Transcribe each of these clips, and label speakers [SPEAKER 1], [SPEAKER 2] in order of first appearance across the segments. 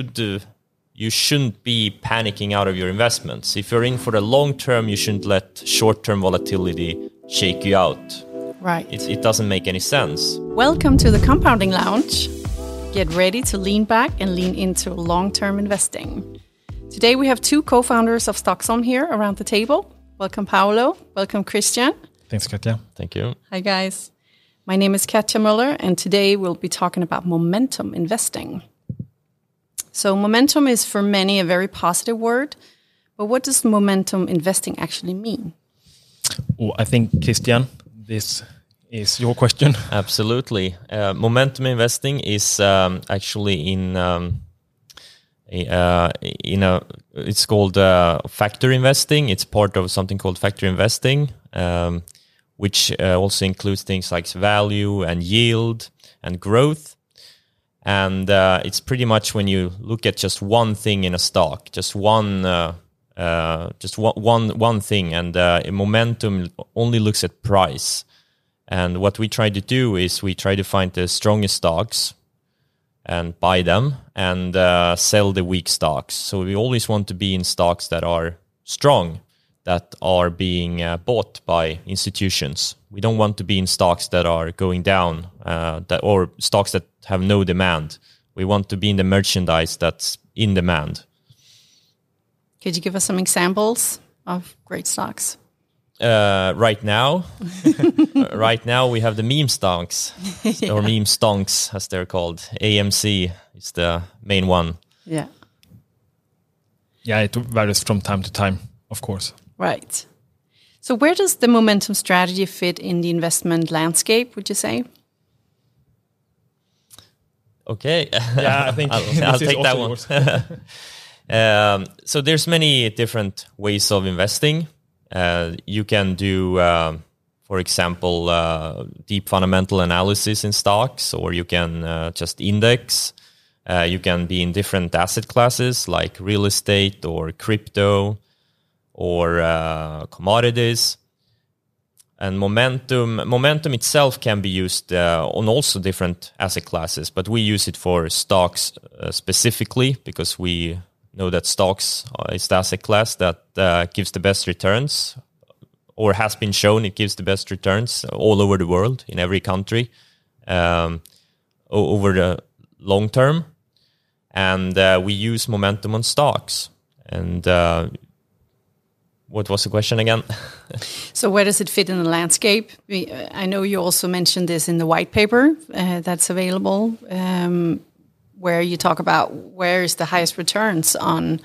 [SPEAKER 1] should, uh, you shouldn't be panicking out of your investments. If you're in for the long term, you shouldn't let short term volatility shake you out.
[SPEAKER 2] Right.
[SPEAKER 1] It, it doesn't make any sense.
[SPEAKER 2] Welcome to the Compounding Lounge. Get ready to lean back and lean into long term investing. Today we have two co founders of Stocksholm here around the table. Welcome, Paolo. Welcome, Christian.
[SPEAKER 3] Thanks, Katja.
[SPEAKER 1] Thank you.
[SPEAKER 2] Hi, guys. My name is Katja Muller, and today we'll be talking about momentum investing. So, momentum is for many a very positive word, but what does momentum investing actually mean?
[SPEAKER 3] Oh, I think, Christian, this is your question.
[SPEAKER 1] Absolutely. Uh, momentum investing is um, actually in um, a, uh, in a it's called uh, factor investing. It's part of something called factor investing, um, which uh, also includes things like value and yield and growth. And uh, it's pretty much when you look at just one thing in a stock, just one. Uh, uh, just one, one one thing, and momentum only looks at price. And what we try to do is we try to find the strongest stocks and buy them and uh, sell the weak stocks. So we always want to be in stocks that are strong, that are being uh, bought by institutions. We don't want to be in stocks that are going down, uh, that or stocks that have no demand. We want to be in the merchandise that's in demand.
[SPEAKER 2] Could you give us some examples of great stocks?
[SPEAKER 1] Uh, right now, right now we have the meme stonks yeah. or meme stonks as they're called. AMC is the main one.
[SPEAKER 2] Yeah.
[SPEAKER 3] Yeah, it varies from time to time, of course.
[SPEAKER 2] Right. So, where does the momentum strategy fit in the investment landscape? Would you say?
[SPEAKER 1] Okay.
[SPEAKER 3] Yeah, I think
[SPEAKER 1] I'll, I'll take that one. um, so, there's many different ways of investing. Uh, you can do, uh, for example, uh, deep fundamental analysis in stocks, or you can uh, just index. Uh, you can be in different asset classes like real estate or crypto or uh, commodities. And momentum, momentum itself can be used on also different asset classes, but we use it for stocks specifically because we know that stocks is the asset class that uh, gives the best returns or has been shown it gives the best returns all over the world in every country um, over the long term and uh, we use momentum on stocks and uh, what was the question again
[SPEAKER 2] so where does it fit in the landscape we, i know you also mentioned this in the white paper uh, that's available um, where you talk about where is the highest returns on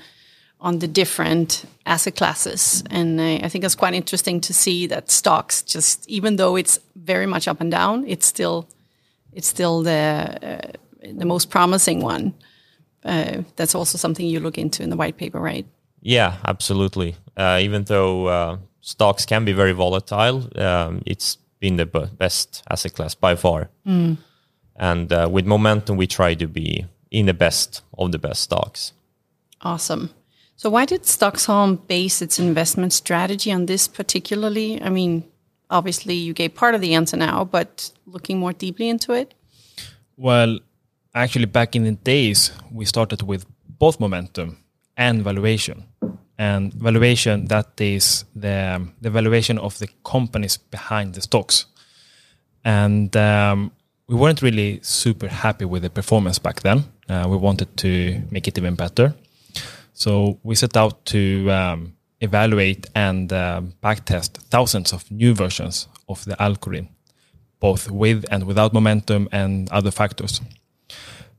[SPEAKER 2] on the different asset classes. And I, I think it's quite interesting to see that stocks, just even though it's very much up and down, it's still it's still the uh, the most promising one. Uh, that's also something you look into in the white paper, right?
[SPEAKER 1] Yeah, absolutely. Uh, even though uh, stocks can be very volatile, um, it's been the best asset class by far.
[SPEAKER 2] Mm.
[SPEAKER 1] And uh, with momentum, we try to be in the best of the best stocks.
[SPEAKER 2] Awesome. So, why did Stocksholm base its investment strategy on this particularly? I mean, obviously, you gave part of the answer now, but looking more deeply into it?
[SPEAKER 3] Well, actually, back in the days, we started with both momentum and valuation. And valuation, that is the, the valuation of the companies behind the stocks. And um, we weren't really super happy with the performance back then. Uh, we wanted to make it even better. So we set out to um, evaluate and uh, backtest thousands of new versions of the algorithm, both with and without momentum and other factors.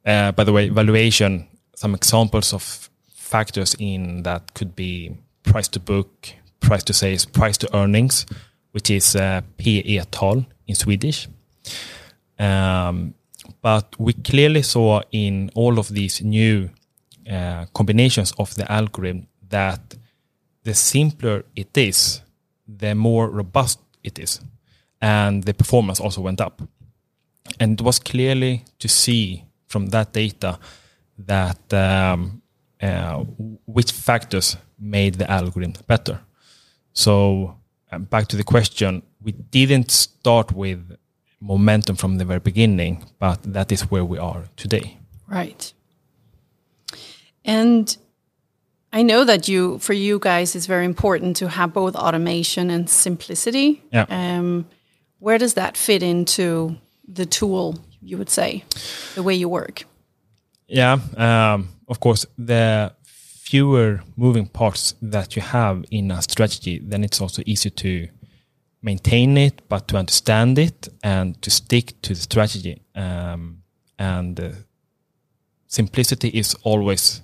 [SPEAKER 3] Uh, by the way, valuation, some examples of factors in that could be price to book, price to sales, price to earnings, which is uh, PE-tal in Swedish. Um, but we clearly saw in all of these new uh, combinations of the algorithm that the simpler it is, the more robust it is. And the performance also went up. And it was clearly to see from that data that um, uh, which factors made the algorithm better. So, um, back to the question, we didn't start with momentum from the very beginning, but that is where we are today.
[SPEAKER 2] Right. And I know that you, for you guys, it's very important to have both automation and simplicity.
[SPEAKER 3] Yeah.
[SPEAKER 2] Um, where does that fit into the tool? You would say, the way you work.
[SPEAKER 3] Yeah, um, of course, the fewer moving parts that you have in a strategy, then it's also easier to maintain it, but to understand it and to stick to the strategy. Um, and uh, simplicity is always,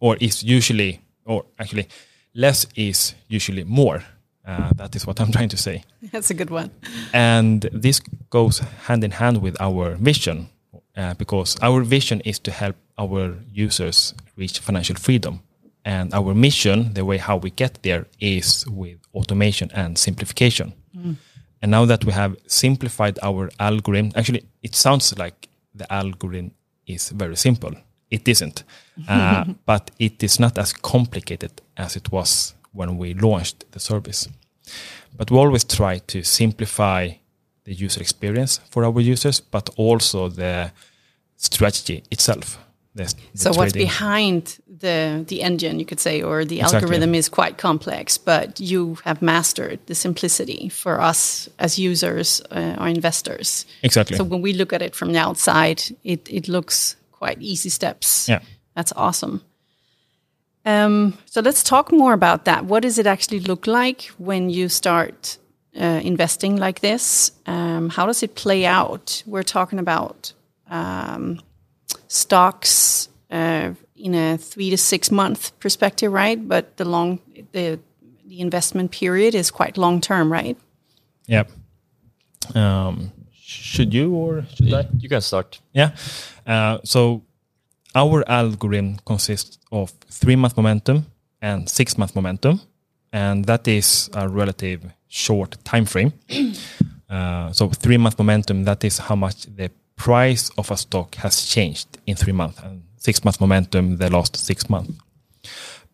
[SPEAKER 3] or is usually, or actually, less is usually more. Uh, that is what I'm trying to say.
[SPEAKER 2] That's a good one.
[SPEAKER 3] And this goes hand in hand with our vision, uh, because our vision is to help our users reach financial freedom. And our mission, the way how we get there, is with automation and simplification. And now that we have simplified our algorithm, actually, it sounds like the algorithm is very simple. It isn't, uh, but it is not as complicated as it was when we launched the service. But we always try to simplify the user experience for our users, but also the strategy itself. The, the
[SPEAKER 2] So what's behind the the engine, you could say, or the
[SPEAKER 3] Exactly.
[SPEAKER 2] algorithm is quite complex, but you have mastered the simplicity for us as users uh, or investors.
[SPEAKER 3] Exactly.
[SPEAKER 2] So when we look at it from the outside, it it looks quite easy steps.
[SPEAKER 3] Yeah.
[SPEAKER 2] That's awesome. Um, so let's talk more about that. What does it actually look like when you start uh, investing like this? Um, how does it play out? We're talking about um, stocks uh, in a three to six month perspective, right? But the long the the investment period is quite long term, right?
[SPEAKER 3] Yep. Um, should you or should I?
[SPEAKER 1] You can start.
[SPEAKER 3] Yeah. Uh, so our algorithm consists of three month momentum and six month momentum, and that is a relative short time frame. uh, so three month momentum that is how much the price of a stock has changed in three months, and six month momentum the last six months.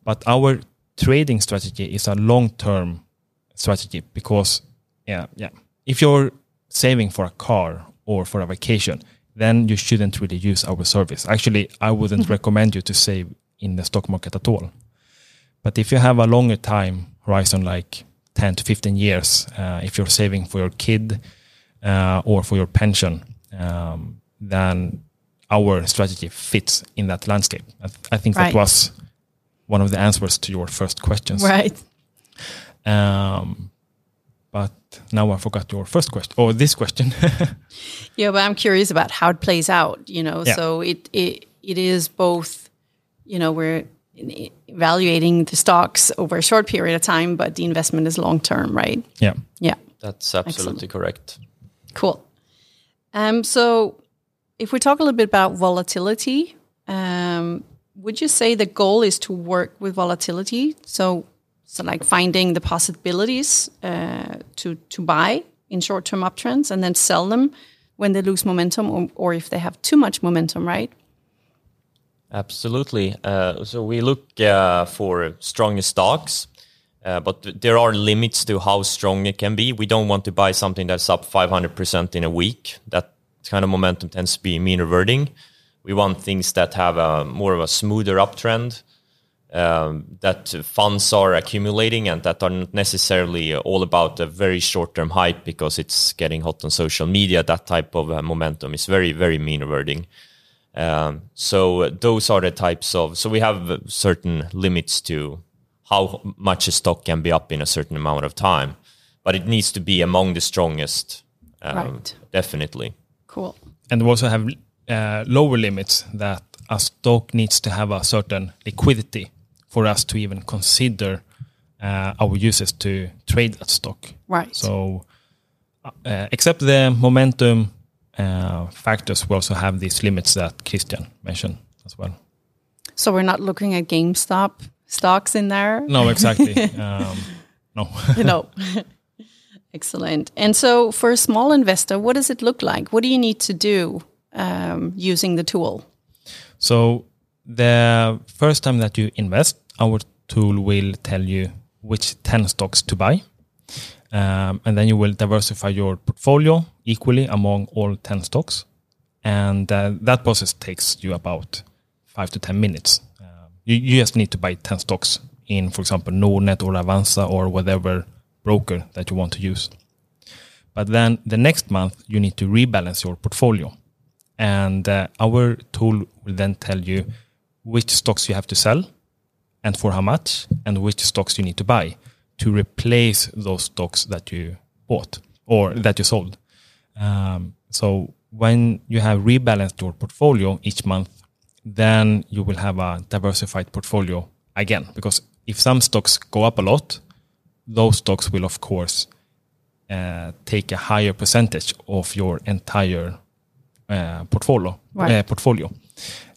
[SPEAKER 3] But our trading strategy is a long term strategy because yeah yeah if you're saving for a car or for a vacation then you shouldn't really use our service actually i wouldn't recommend you to save in the stock market at all but if you have a longer time horizon like 10 to 15 years uh, if you're saving for your kid uh, or for your pension um, then our strategy fits in that landscape i, th- I think
[SPEAKER 2] Right.
[SPEAKER 3] that was one of the answers to your first questions
[SPEAKER 2] Right.
[SPEAKER 3] um, but now I forgot your first question or this question.
[SPEAKER 2] Yeah, but I'm curious about how it plays out. You know,
[SPEAKER 3] Yeah.
[SPEAKER 2] so it it it is both. You know, we're evaluating the stocks over a short period of time, but the investment is long term, right?
[SPEAKER 3] yeah.
[SPEAKER 2] Yeah,
[SPEAKER 1] That's absolutely correct.
[SPEAKER 2] cool. Um, so if we talk a little bit about volatility, um, would you say the goal is to work with volatility? So, so like finding the possibilities uh, to to buy in short term uptrends and then sell them when they lose momentum, or, or if they have too much momentum, right?
[SPEAKER 1] Absolutely. Uh, so we look uh, for strong stocks, uh, but th- there are limits to how strong it can be. We don't want to buy something that's up 500% in a week. That kind of momentum tends to be mean reverting. We want things that have a more of a smoother uptrend, um, that funds are accumulating and that are not necessarily all about a very short term hype because it's getting hot on social media. That type of uh, momentum is very, very mean reverting. Um, so uh, those are the types of. So we have uh, certain limits to how much a stock can be up in a certain amount of time, but it needs to be among the strongest. Um,
[SPEAKER 2] Right.
[SPEAKER 1] Definitely.
[SPEAKER 2] Cool.
[SPEAKER 3] And we also have uh, lower limits that a stock needs to have a certain liquidity for us to even consider uh, our users to trade that stock.
[SPEAKER 2] Right.
[SPEAKER 3] So, uh, except the momentum uh, factors, we also have these limits that Christian mentioned as well.
[SPEAKER 2] So we're not looking at GameStop stocks in there.
[SPEAKER 3] No, exactly. um, no.
[SPEAKER 2] You know. Excellent. And so for a small investor, what does it look like? What do you need to do um, using the tool?
[SPEAKER 3] So the first time that you invest, our tool will tell you which 10 stocks to buy. Um, and then you will diversify your portfolio equally among all 10 stocks. And uh, that process takes you about five to 10 minutes. Um, You, you just need to buy 10 stocks in, for example, Nordnet or Avanza or whatever broker that you want to use. But then the next month, you need to rebalance your portfolio. And uh, our tool will then tell you which stocks you have to sell and for how much, and which stocks you need to buy to replace those stocks that you bought or that you sold. Um, so when you have rebalanced your portfolio each month, then you will have a diversified portfolio again. Because if some stocks go up a lot, those stocks will, of course, uh, take a higher percentage of your entire uh, portfolio.
[SPEAKER 2] Right.
[SPEAKER 3] Uh, portfolio,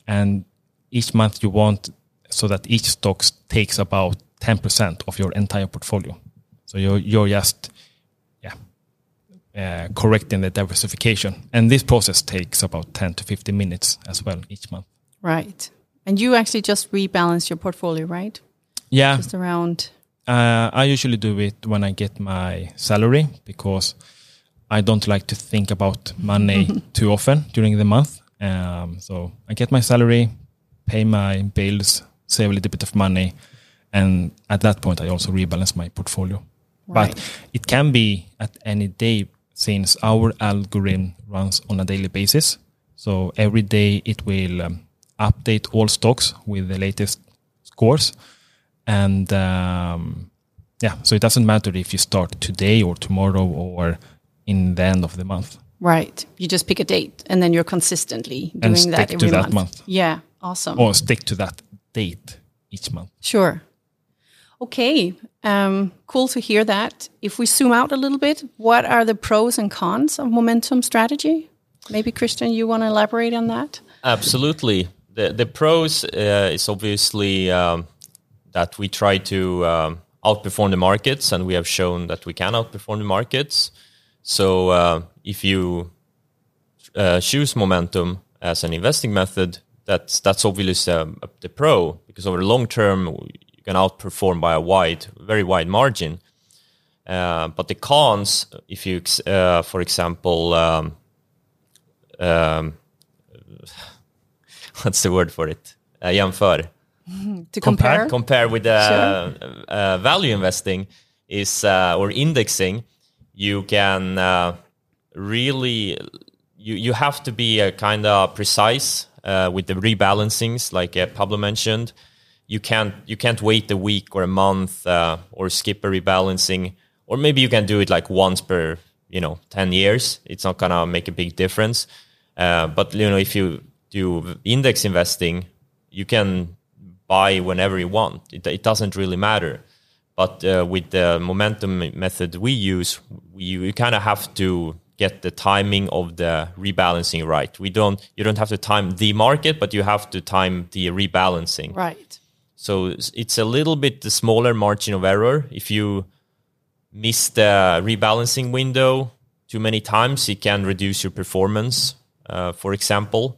[SPEAKER 3] and each month you want so that each stock takes about ten percent of your entire portfolio. So you're you're just yeah uh, correcting the diversification, and this process takes about ten to fifteen minutes as well each month.
[SPEAKER 2] Right. And you actually just rebalance your portfolio, right?
[SPEAKER 3] Yeah,
[SPEAKER 2] Just around.
[SPEAKER 3] Uh, I usually do it when I get my salary because I don't like to think about money too often during the month. Um, so I get my salary, pay my bills, save a little bit of money, and at that point I also rebalance my portfolio.
[SPEAKER 2] Right.
[SPEAKER 3] But it can be at any day since our algorithm runs on a daily basis. So every day it will um, update all stocks with the latest scores and um, yeah so it doesn't matter if you start today or tomorrow or in the end of the month
[SPEAKER 2] Right. You just pick a date and then you're consistently doing
[SPEAKER 3] And
[SPEAKER 2] that
[SPEAKER 3] stick to
[SPEAKER 2] every
[SPEAKER 3] that
[SPEAKER 2] month.
[SPEAKER 3] month.
[SPEAKER 2] Yeah. Awesome.
[SPEAKER 3] or stick to that date each month
[SPEAKER 2] Sure. Okay. Um, cool to hear that. If we zoom out a little bit, what are the pros and cons of momentum strategy? Maybe Christian, you want to elaborate on that?
[SPEAKER 1] Absolutely. The the pros uh, is obviously um, that we try to um, outperform the markets, and we have shown that we can outperform the markets. So uh, if you uh, choose momentum as an investing method, that's that's obviously um, the pro because over the long term can outperform by a wide, very wide margin. Uh, but the cons, if you, uh, for example, um, um, what's the word for it? Uh, jämför.
[SPEAKER 2] To
[SPEAKER 3] Compare?
[SPEAKER 2] compare?
[SPEAKER 1] With uh, uh, value investing is uh, or indexing. You can uh, really you you have to be uh, kind of precise uh, with the rebalancings, like uh, Pablo mentioned. You can't you can't wait a week or a month uh, or skip a rebalancing, or maybe you can do it like once per you know ten years. It's not gonna make a big difference. Uh, but you know if you do index investing, you can buy whenever you want. It, it doesn't really matter. But uh, with the momentum method we use, you kind of have to get the timing of the rebalancing right. We don't. You don't have to time the market, but you have to time the rebalancing.
[SPEAKER 2] Right.
[SPEAKER 1] So it's- it's a little bit the smaller margin of error. If you miss the rebalancing window too many times, it can reduce your performance, uh, for example.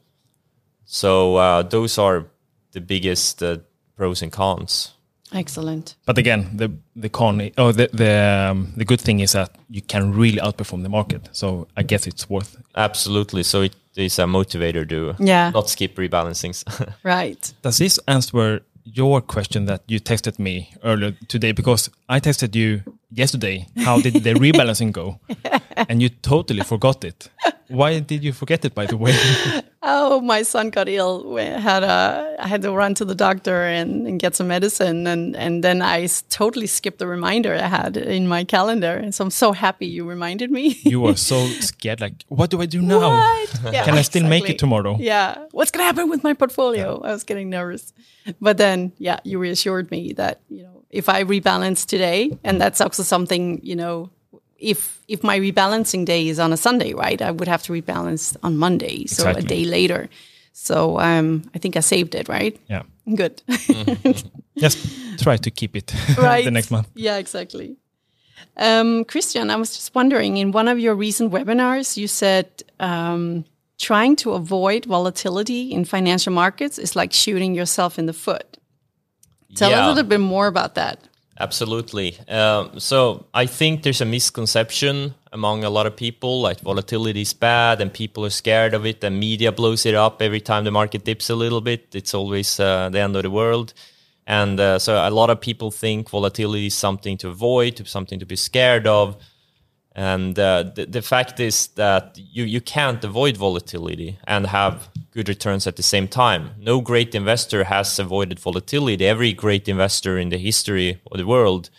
[SPEAKER 1] So uh, those are the biggest uh, pros and cons.
[SPEAKER 2] Excellent.
[SPEAKER 3] but again the the con oh the the, um, the good thing is that you can really outperform the market so i guess it's worth
[SPEAKER 1] Absolutely. So it is a motivator to
[SPEAKER 2] Yeah.
[SPEAKER 1] not skip rebalancings.
[SPEAKER 2] Right.
[SPEAKER 3] Does this answer your question that you texted me earlier today? Because I texted you yesterday. How did the rebalancing go? And you totally forgot it. Why did you forget it? By the way,
[SPEAKER 2] Oh, my son got ill. We had a, I had to run to the doctor and, and get some medicine, and and then i totally skipped the reminder I had in my calendar. And so I'm so happy you reminded me.
[SPEAKER 3] you were so scared. Like, what do I do now?
[SPEAKER 2] Yeah,
[SPEAKER 3] Can I still make it tomorrow?
[SPEAKER 2] Yeah. What's going to happen with my portfolio? I was getting nervous. But then, yeah, you reassured me that, you know, if I rebalance today, and that's also something, you know, if if my rebalancing day is on a Sunday, right, I would have to rebalance on Monday, so a day later. So um, I think I saved it, right?
[SPEAKER 3] Yeah.
[SPEAKER 2] Good.
[SPEAKER 3] Just try to keep it
[SPEAKER 2] right.
[SPEAKER 3] the next month.
[SPEAKER 2] Yeah, exactly. Um, Christian, I was just wondering in one of your recent webinars, you said um, trying to avoid volatility in financial markets is like shooting yourself in the foot. Tell
[SPEAKER 1] Yeah.
[SPEAKER 2] a little bit more about that.
[SPEAKER 1] Absolutely. Um, so I think there's a misconception among a lot of people. Like volatility is bad, and people are scared of it, and media blows it up every time the market dips a little bit. It's always uh, the end of the world, and uh, so a lot of people think volatility is something to avoid, something to be scared of. And uh, the, the fact is that you, you can't avoid volatility and have good returns at the same time. No great investor has avoided volatility. Every great investor in the history of the world,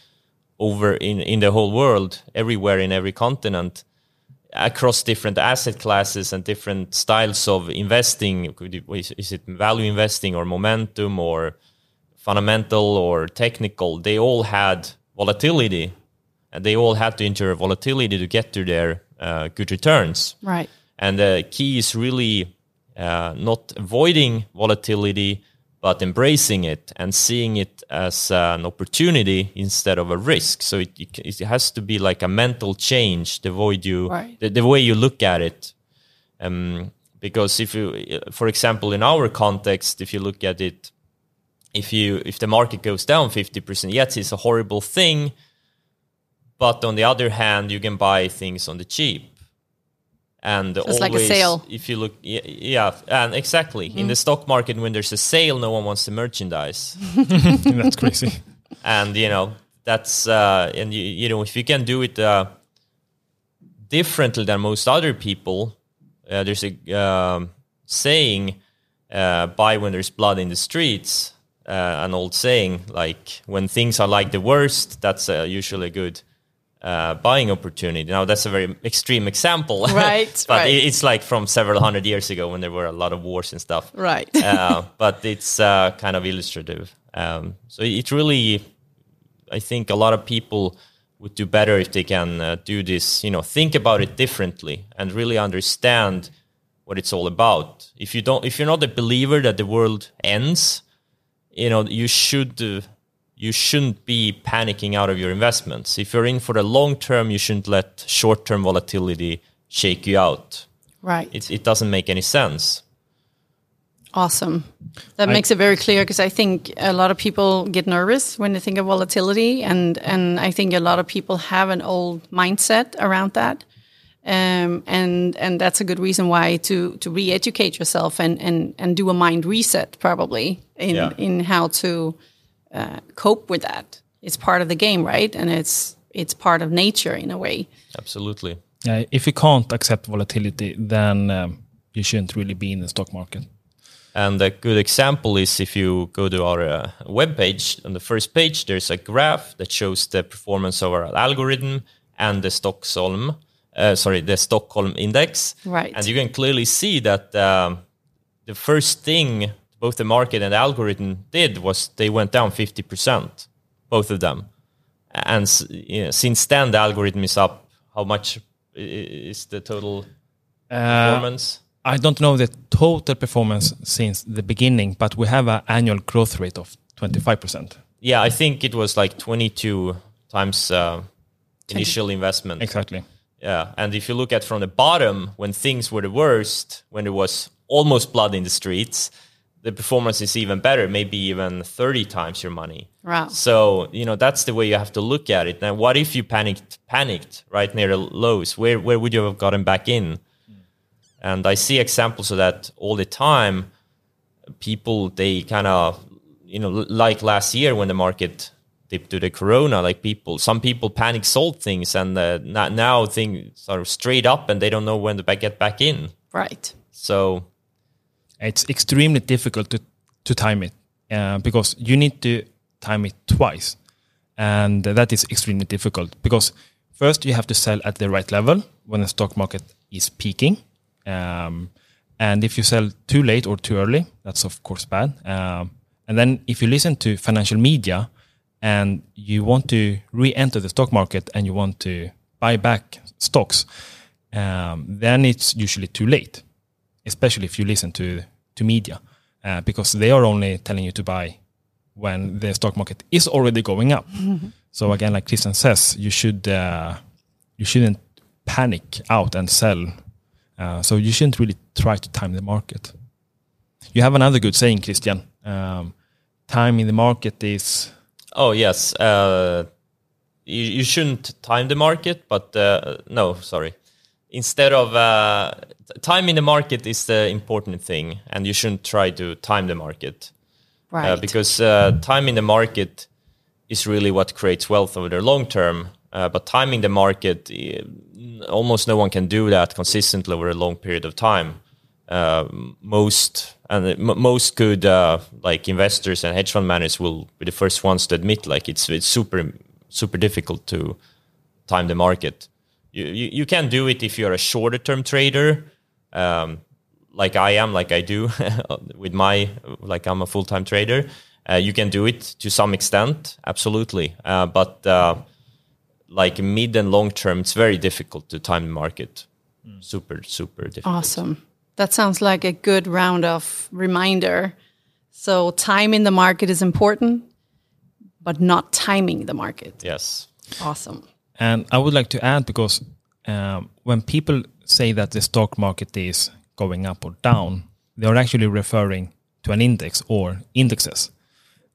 [SPEAKER 1] over in, in the whole world, everywhere in every continent, across different asset classes and different styles of investing, is it value investing or momentum or fundamental or technical, they all had volatility they all had to enter volatility to get to their uh, good returns.
[SPEAKER 2] Right.
[SPEAKER 1] And the key is really uh, not avoiding volatility, but embracing it and seeing it as uh, an opportunity instead of a risk. So it, it, has to be like a mental change, the way you, right. the, the, way you look at it. Um, because if you, for example, in our context, if you look at it, if you if the market goes down fifty percent, yes, it's a horrible thing but on the other hand, you can buy things on the cheap. And
[SPEAKER 2] so always, like a sale.
[SPEAKER 1] If you look, yeah, yeah and exactly. Mm. In the stock market, when there's a sale, no one wants the merchandise.
[SPEAKER 3] that's crazy.
[SPEAKER 1] And you know that's uh, and you, you know if you can do it uh, differently than most other people, uh, there's a um, saying, uh, "Buy when there's blood in the streets." Uh, an old saying, like when things are like the worst, that's uh, usually good uh, buying opportunity. Now that's a very extreme example,
[SPEAKER 2] right?
[SPEAKER 1] but
[SPEAKER 2] right.
[SPEAKER 1] it's like from several hundred years ago when there were a lot of wars and stuff,
[SPEAKER 2] right?
[SPEAKER 1] uh, but it's uh, kind of illustrative. Um, so it really, I think a lot of people would do better if they can uh, do this. You know, think about it differently and really understand what it's all about. If you don't, if you're not a believer that the world ends, you know, you should uh, you shouldn't be panicking out of your investments. If you're in for the long term, you shouldn't let short term volatility shake you out.
[SPEAKER 2] Right.
[SPEAKER 1] It, it doesn't make any sense.
[SPEAKER 2] Awesome. That I, makes it very clear because I think a lot of people get nervous when they think of volatility, and and I think a lot of people have an old mindset around that, um, and and that's a good reason why to to re-educate yourself and and and do a mind reset probably in yeah. in how to uh, cope with that. It's part of the game, right? And it's it's part of nature in a way.
[SPEAKER 1] Absolutely.
[SPEAKER 3] Yeah, if you can't accept volatility, then um, you shouldn't really be in the stock market.
[SPEAKER 1] And a good example is if you go to our uh, web page, on the first page, there's a graph that shows the performance of our algorithm and the Stockholm, uh, sorry, the Stockholm index.
[SPEAKER 2] Right.
[SPEAKER 1] And you can clearly see that um, the first thing both the market and the algorithm did was they went down 50%, both of them. And you know, since then, the algorithm is up. How much is the total uh, performance?
[SPEAKER 3] I don't know the total performance since the beginning, but we have an annual growth rate of 25%.
[SPEAKER 1] Yeah, I think it was like 22 times uh, initial investment.
[SPEAKER 3] Exactly.
[SPEAKER 1] Yeah, and if you look at from the bottom, when things were the worst, when there was almost blood in the streets, the performance is even better, maybe even 30 times your money.
[SPEAKER 2] Wow.
[SPEAKER 1] So, you know, that's the way you have to look at it. Now, what if you panicked panicked right near the lows? Where where would you have gotten back in? And I see examples of that all the time. People they kind of, you know, like last year when the market dipped to the corona, like people, some people panic sold things and uh, now things are straight up and they don't know when to get back in.
[SPEAKER 2] Right.
[SPEAKER 1] So
[SPEAKER 3] it's extremely difficult to, to time it uh, because you need to time it twice. And that is extremely difficult because first you have to sell at the right level when the stock market is peaking. Um, and if you sell too late or too early, that's of course bad. Um, and then if you listen to financial media and you want to re-enter the stock market and you want to buy back stocks, um, then it's usually too late especially if you listen to to media, uh, because they are only telling you to buy when the stock market is already going up. Mm-hmm. So again, like Christian says, you should uh, you shouldn't panic out and sell. Uh, so you shouldn't really try to time the market. You have another good saying, Christian. Um, time in the market is.
[SPEAKER 1] Oh yes, uh, you, you shouldn't time the market, but uh, no, sorry. Instead of uh, time in the market is the important thing, and you shouldn't try to time the market
[SPEAKER 2] Right.
[SPEAKER 1] uh, because uh, time in the market is really what creates wealth over the long term. Uh, but timing the market, eh, almost no one can do that consistently over a long period of time. Uh, most and m- most good uh, like investors and hedge fund managers will be the first ones to admit like it's it's super super difficult to time the market. You you, you can do it if you're a shorter term trader. Um, like I am, like I do with my, like I'm a full time trader. Uh, you can do it to some extent, absolutely. Uh, but uh, like mid and long term, it's very difficult to time the market. Super, super difficult.
[SPEAKER 2] Awesome. That sounds like a good round of reminder. So time in the market is important, but not timing the market.
[SPEAKER 1] Yes.
[SPEAKER 2] Awesome.
[SPEAKER 3] And I would like to add because um, when people say that the stock market is going up or down, they are actually referring to an index or indexes.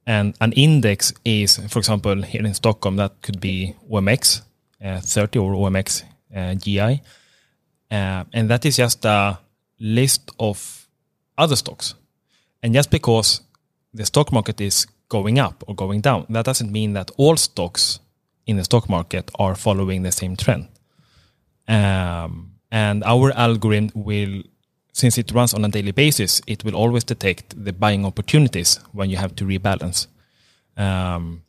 [SPEAKER 3] And an index is, for example, here in Stockholm, that could be OMX uh, 30 or OMX uh, GI. Uh, and that is just a list of other stocks. And just because the stock market is going up or going down, that doesn't mean that all stocks in the stock market are following the same trend. Um, and our algorithm will, since it runs on a daily basis, it will always detect the buying opportunities when you have to rebalance. Um,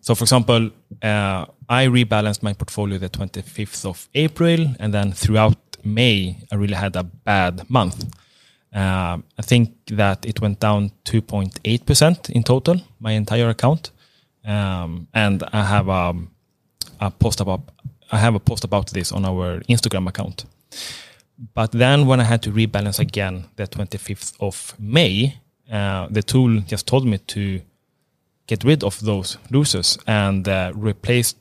[SPEAKER 3] so, for example, uh, I rebalanced my portfolio the 25th of April, and then throughout May, I really had a bad month. Um, I think that it went down 2.8% in total, my entire account. Um, and I have a, a post about I have a post about this on our Instagram account. But then when I had to rebalance again the 25th of May, uh, the tool just told me to get rid of those losers and uh, replace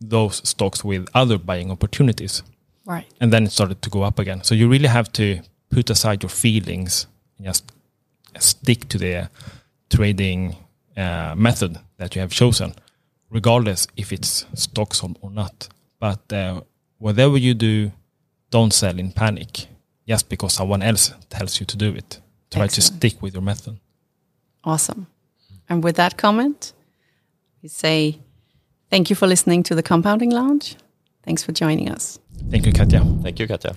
[SPEAKER 3] those stocks with other buying opportunities.
[SPEAKER 2] Right.
[SPEAKER 3] And then it started to go up again. So you really have to put aside your feelings and just stick to the trading uh, method that you have chosen, regardless if it's stocks or, or not. But uh, whatever you do, don't sell in panic just because someone else tells you to do it. Try
[SPEAKER 2] Excellent.
[SPEAKER 3] to stick with your method.
[SPEAKER 2] Awesome. And with that comment, we say thank you for listening to the Compounding Lounge. Thanks for joining us.
[SPEAKER 3] Thank you, Katja.
[SPEAKER 1] Thank you, Katja.